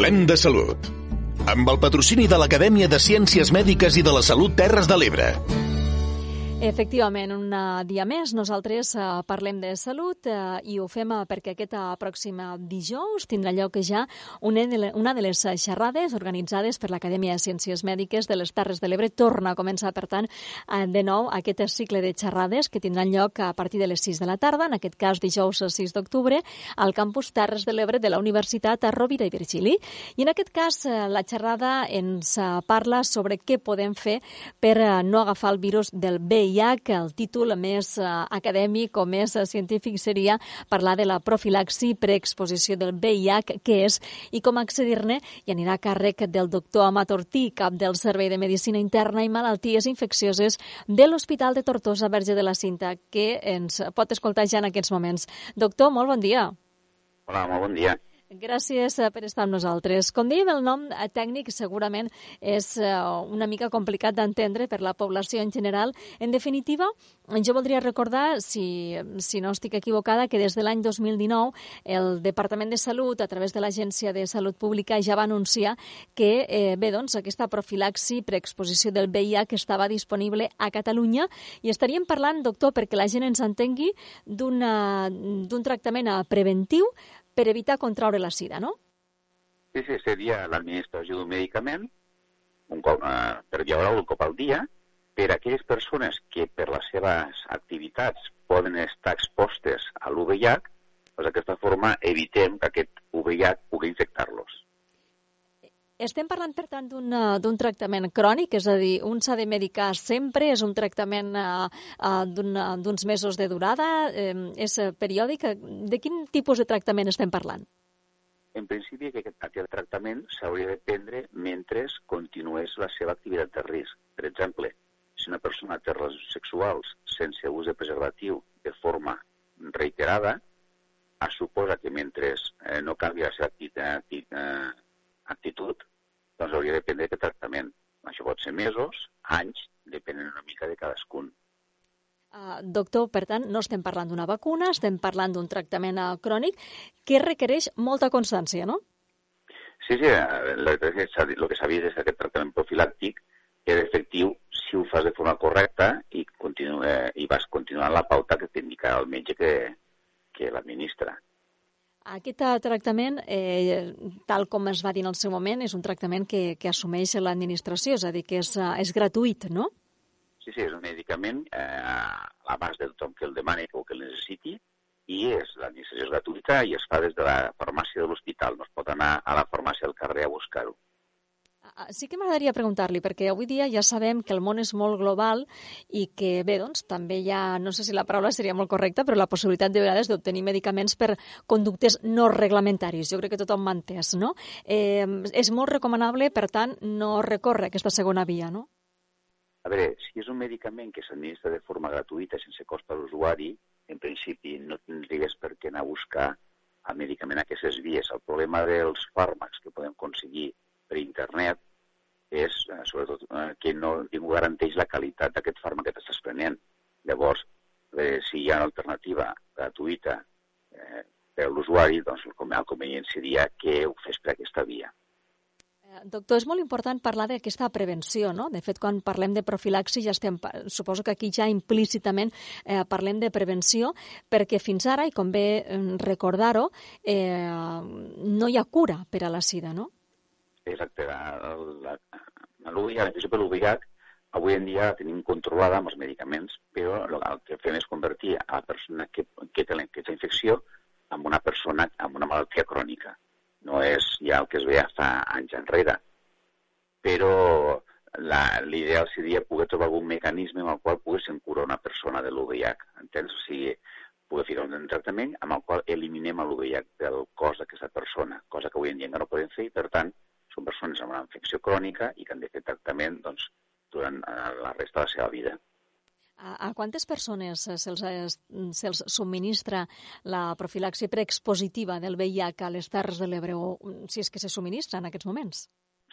Parlem de salut. Amb el patrocini de l'Acadèmia de Ciències Mèdiques i de la Salut Terres de l'Ebre. Efectivament, un dia més nosaltres eh, parlem de salut eh, i ho fem eh, perquè aquest eh, pròxim dijous tindrà lloc ja una de, les, una de les xerrades organitzades per l'Acadèmia de Ciències Mèdiques de les Terres de l'Ebre. Torna a començar, per tant, eh, de nou aquest cicle de xerrades que tindran lloc a partir de les 6 de la tarda, en aquest cas dijous 6 d'octubre, al campus Terres de l'Ebre de la Universitat Rovira i Virgili. I en aquest cas eh, la xerrada ens eh, parla sobre què podem fer per eh, no agafar el virus del VIH VIH, el títol més eh, acadèmic o més eh, científic seria parlar de la profilaxi preexposició del VIH, què és i com accedir-ne, i anirà a càrrec del doctor Amat Ortí, cap del Servei de Medicina Interna i Malalties Infeccioses de l'Hospital de Tortosa Verge de la Cinta, que ens pot escoltar ja en aquests moments. Doctor, molt bon dia. Hola, molt bon dia. Gràcies eh, per estar amb nosaltres. Com dèiem, el nom eh, tècnic segurament és eh, una mica complicat d'entendre per la població en general. En definitiva, jo voldria recordar, si, si no estic equivocada, que des de l'any 2019 el Departament de Salut, a través de l'Agència de Salut Pública, ja va anunciar que eh, bé, doncs, aquesta profilaxi preexposició del VIH estava disponible a Catalunya i estaríem parlant, doctor, perquè la gent ens entengui, d'un tractament preventiu per evitar contraure la sida, no? Sí, sí, seria l'administració d'un medicament un cop, eh, per via oral un cop al dia per a aquelles persones que per les seves activitats poden estar expostes a l'UVIH, doncs d'aquesta forma evitem que aquest VIH pugui infectar-los. Estem parlant, per tant, d'un tractament crònic, és a dir, un s'ha de medicar sempre, és un tractament uh, uh, d'uns mesos de durada, eh, és periòdic. De quin tipus de tractament estem parlant? En principi, aquest, aquest tractament s'hauria de prendre mentre continués la seva activitat de risc. Per exemple, si una persona té relacions sexuals sense ús de preservatiu de forma reiterada, es suposa que mentre eh, no canvi la seva activitat, eh, actitud, doncs hauria de prendre aquest tractament. Això pot ser mesos, anys, depenent una mica de cadascun. Uh, doctor, per tant, no estem parlant d'una vacuna, estem parlant d'un tractament uh, crònic que requereix molta constància, no? Sí, sí, el que s'ha vist és que aquest tractament profilàctic és efectiu si ho fas de forma correcta i, continu, eh, i vas continuant la pauta que t'indica el metge que, que l'administra. Aquest tractament, eh, tal com es va dir en el seu moment, és un tractament que, que assumeix l'administració, és a dir, que és, eh, és gratuït, no? Sí, sí, és un medicament eh, a l'abast de tothom que el demani o que el necessiti i és l'administració gratuïta i es fa des de la farmàcia de l'hospital, no es pot anar a la farmàcia del carrer a buscar-ho. Ah, sí que m'agradaria preguntar-li, perquè avui dia ja sabem que el món és molt global i que, bé, doncs, també hi ha, no sé si la paraula seria molt correcta, però la possibilitat de vegades d'obtenir medicaments per conductes no reglamentaris. Jo crec que tothom m'ha entès, no? Eh, és molt recomanable, per tant, no recórrer aquesta segona via, no? A veure, si és un medicament que s'administra de forma gratuïta sense cost per l'usuari, en principi no tindries per què anar a buscar el medicament a aquestes vies. El problema dels fàrmacs que podem aconseguir per internet és, eh, sobretot, eh, que no ningú garanteix la qualitat d'aquest fàrmac que t'estàs prenent. Llavors, eh, si hi ha una alternativa gratuïta eh, per a l'usuari, doncs el convenient seria que ho fes per aquesta via. Eh, doctor, és molt important parlar d'aquesta prevenció, no? De fet, quan parlem de profilaxi ja estem, suposo que aquí ja implícitament eh, parlem de prevenció, perquè fins ara, i com bé recordar-ho, eh, no hi ha cura per a la sida, no? Exacte. L'UVIH, la infecció per l'UVIH, avui en dia la tenim controlada amb els medicaments, però el que fem és convertir a la persona que, que té aquesta infecció en una persona amb una malaltia crònica. No és ja el que es veia fa anys enrere. Però l'ideal seria poder trobar algun mecanisme amb el qual poguéssim curar una persona de l'UVIH. Entens? O sigui, poder ficar un tractament amb el qual eliminem l'UVH del cos d'aquesta persona, cosa que avui en dia no podem fer i, per tant, són persones amb una infecció crònica i que han de fer tractament doncs, durant eh, la resta de la seva vida. A, a quantes persones se'ls se subministra la profilaxi preexpositiva del VIH a les Terres de l'Ebre o si és que se subministra en aquests moments?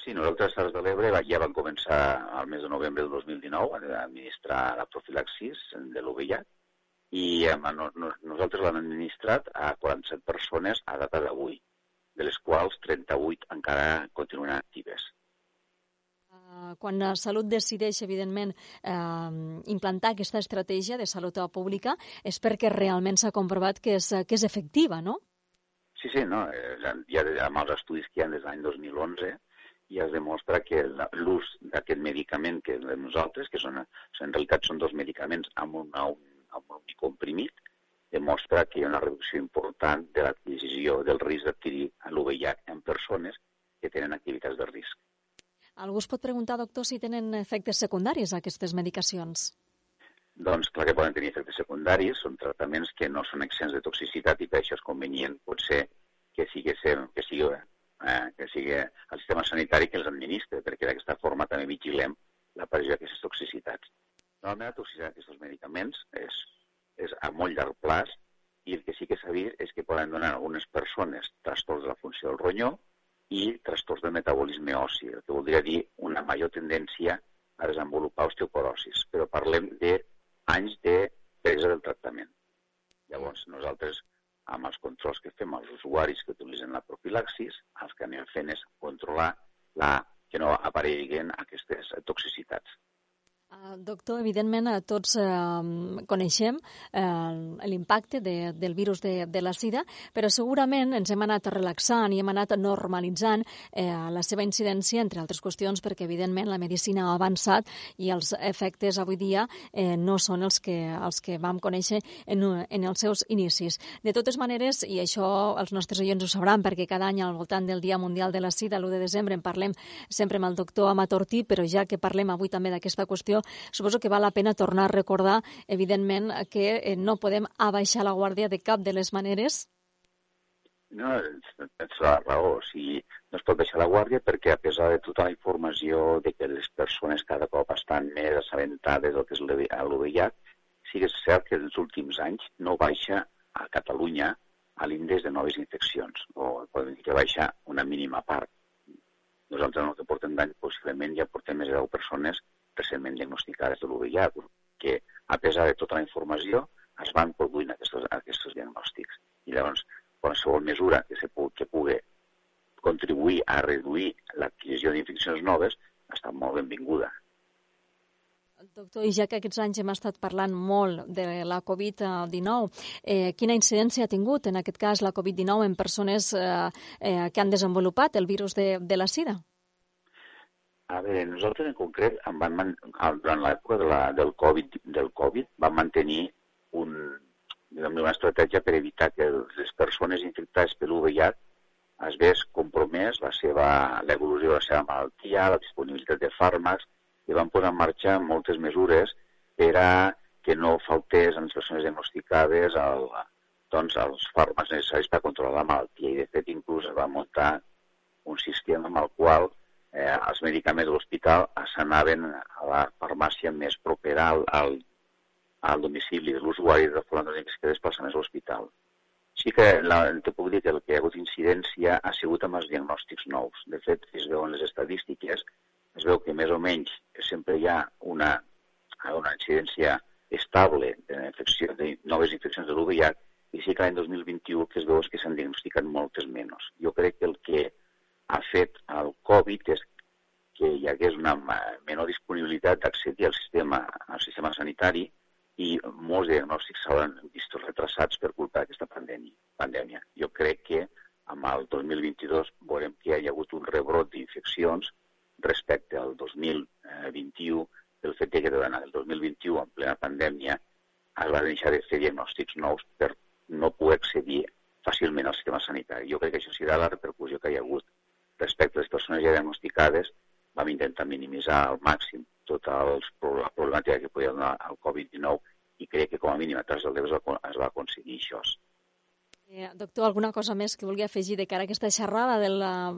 Sí, nosaltres a Terres de l'Ebre ja vam començar al mes de novembre del 2019 a administrar la profilaxis de l'UVH i eh, no, no, nosaltres l'hem administrat a 47 persones a data d'avui, de les quals 38 encara continuen actives. Uh, quan la Salut decideix, evidentment, eh, implantar aquesta estratègia de salut pública és perquè realment s'ha comprovat que és, que és efectiva, no? Sí, sí, no. Eh, ja amb els estudis que hi ha des de l'any 2011 ja es demostra que l'ús d'aquest medicament que de nosaltres, que són, en realitat són dos medicaments amb un, un amb un comprimit demostra que hi ha una reducció important de l'adquisició del risc d'adquirir l'UVH en persones que tenen activitats de risc. Algú es pot preguntar, doctor, si tenen efectes secundaris aquestes medicacions? Doncs clar que poden tenir efectes secundaris, són tractaments que no són exens de toxicitat i per això és convenient potser que sigui, que sigui, eh, que sigui el sistema sanitari que els administre, perquè d'aquesta forma també vigilem l'aparició d'aquestes toxicitats. Normalment la toxicitat d'aquests medicaments és, és a molt llarg plaç i el que sí que s'ha vist és que poden donar a algunes persones trastorns de la funció del ronyó i trastorns del metabolisme ossi, el que voldria dir una major tendència a desenvolupar osteoporosis. Però parlem de anys de presa del tractament. Llavors, nosaltres, amb els controls que fem als usuaris que utilitzen la profilaxis, els que anem fent és controlar la, que no apareguin aquestes toxicitats. Uh, doctor, evidentment eh, tots eh, coneixem eh, l'impacte de, del virus de, de la sida, però segurament ens hem anat relaxant i hem anat normalitzant eh, la seva incidència, entre altres qüestions, perquè evidentment la medicina ha avançat i els efectes avui dia eh, no són els que, els que vam conèixer en, en els seus inicis. De totes maneres, i això els nostres oients ho sabran, perquè cada any al voltant del Dia Mundial de la Sida, l'1 de desembre, en parlem sempre amb el doctor Amatortí, però ja que parlem avui també d'aquesta qüestió, suposo que val la pena tornar a recordar, evidentment, que eh, no podem abaixar la guàrdia de cap de les maneres. No, tens la raó. O sigui, no es pot baixar la guàrdia perquè, a pesar de tota la informació de que les persones cada cop estan més assabentades del que és l'UVH, sí que és cert que els últims anys no baixa a Catalunya a l'índex de noves infeccions, o podem dir que baixa una mínima part. Nosaltres en el que portem d'any possiblement ja portem més de 10 persones recentment diagnosticades de l'UVH, que a pesar de tota la informació es van produint aquests, aquests diagnòstics. I llavors, qualsevol mesura que, se pugui, que pugui contribuir a reduir l'adquisició d'infeccions noves està molt benvinguda. Doctor, i ja que aquests anys hem estat parlant molt de la Covid-19, eh, quina incidència ha tingut en aquest cas la Covid-19 en persones eh, eh, que han desenvolupat el virus de, de la sida? A veure, nosaltres en concret, en van man... durant l'època de la, del, COVID, del Covid, vam mantenir un, una estratègia per evitar que les persones infectades per l'UVH es vés compromès la seva l'evolució de la seva malaltia, la disponibilitat de fàrmacs, i van posar en marxa moltes mesures per a que no faltés a les persones diagnosticades el, doncs, els fàrmacs necessaris per controlar la malaltia. I, de fet, inclús es va muntar un sistema amb el qual eh, els medicaments de l'hospital s'anaven a la farmàcia més propera al, al, al domicili de l'usuari de forma que desplaça més a l'hospital. Sí que la, te puc dir que el que hi ha hagut incidència ha sigut amb els diagnòstics nous. De fet, es veu en les estadístiques, es veu que més o menys sempre hi ha una, una incidència estable de, infecció, de noves infeccions de l'UVH i sí que l'any 2021 que es veu és que s'han diagnosticat moltes menys. Jo crec que el que ha fet el Covid és que hi hagués una menor disponibilitat d'accedir al sistema, al sistema sanitari i molts diagnòstics s'hauran vist retrasats per culpa d'aquesta pandèmia. Jo crec que amb el 2022 veurem que hi ha hagut un rebrot d'infeccions respecte al 2021 pel fet que durant el 2021, en plena pandèmia, es va deixar de fer diagnòstics nous per no poder accedir fàcilment al sistema sanitari. Jo crec que això serà la repercussió que hi ha hagut respecte a les persones ja diagnosticades, vam intentar minimitzar al màxim tota els, la problemàtica que podia donar el Covid-19 i crec que com a mínim a Terres de l'Ebre es va aconseguir això. Eh, doctor, alguna cosa més que vulgui afegir de cara a aquesta xerrada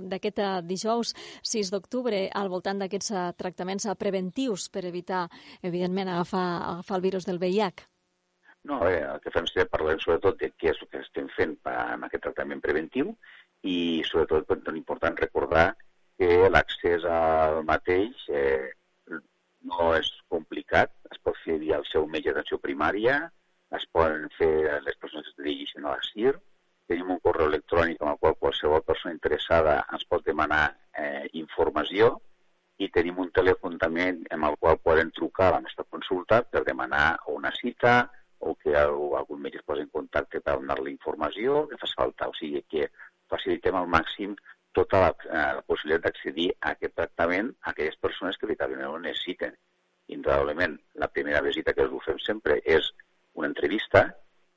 d'aquest eh, dijous 6 d'octubre al voltant d'aquests uh, tractaments uh, preventius per evitar, evidentment, agafar, agafar el virus del VIH? No, bé, el que fem és parlar sobretot de què és el que estem fent amb aquest tractament preventiu i sobretot és important recordar que l'accés al mateix eh, no és complicat, es pot fer via el seu metge d'atenció primària, es poden fer les persones que es dirigeixen a la CIR, tenim un correu electrònic amb el qual qualsevol persona interessada ens pot demanar eh, informació. I tenim un telèfon també amb el qual poden trucar a la nostra consulta per demanar una cita o que algun metge es posi en contacte per donar-li informació que fa falta. O sigui que facilitem al màxim tota la, eh, la possibilitat d'accedir a aquest tractament a aquelles persones que veritablement ho necessiten. Indudablement, la primera visita que us fem sempre és una entrevista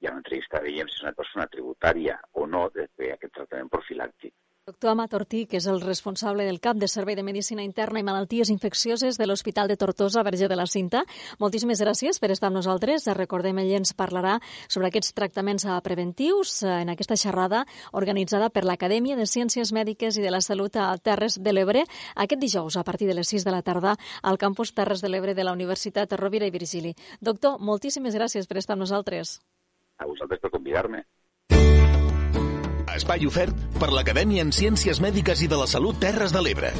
i a l'entrevista veiem si és una persona tributària o no de fer aquest tractament profilàctic. Doctor Amat Ortí, que és el responsable del CAP de Servei de Medicina Interna i Malalties Infeccioses de l'Hospital de Tortosa, Verge de la Cinta. Moltíssimes gràcies per estar amb nosaltres. Recordem, ell ens parlarà sobre aquests tractaments preventius en aquesta xerrada organitzada per l'Acadèmia de Ciències Mèdiques i de la Salut a Terres de l'Ebre aquest dijous a partir de les 6 de la tarda al campus Terres de l'Ebre de la Universitat Rovira i Virgili. Doctor, moltíssimes gràcies per estar amb nosaltres. A vosaltres per convidar-me. Espai ofert per l'Acadèmia en Ciències Mèdiques i de la Salut Terres de l'Ebre.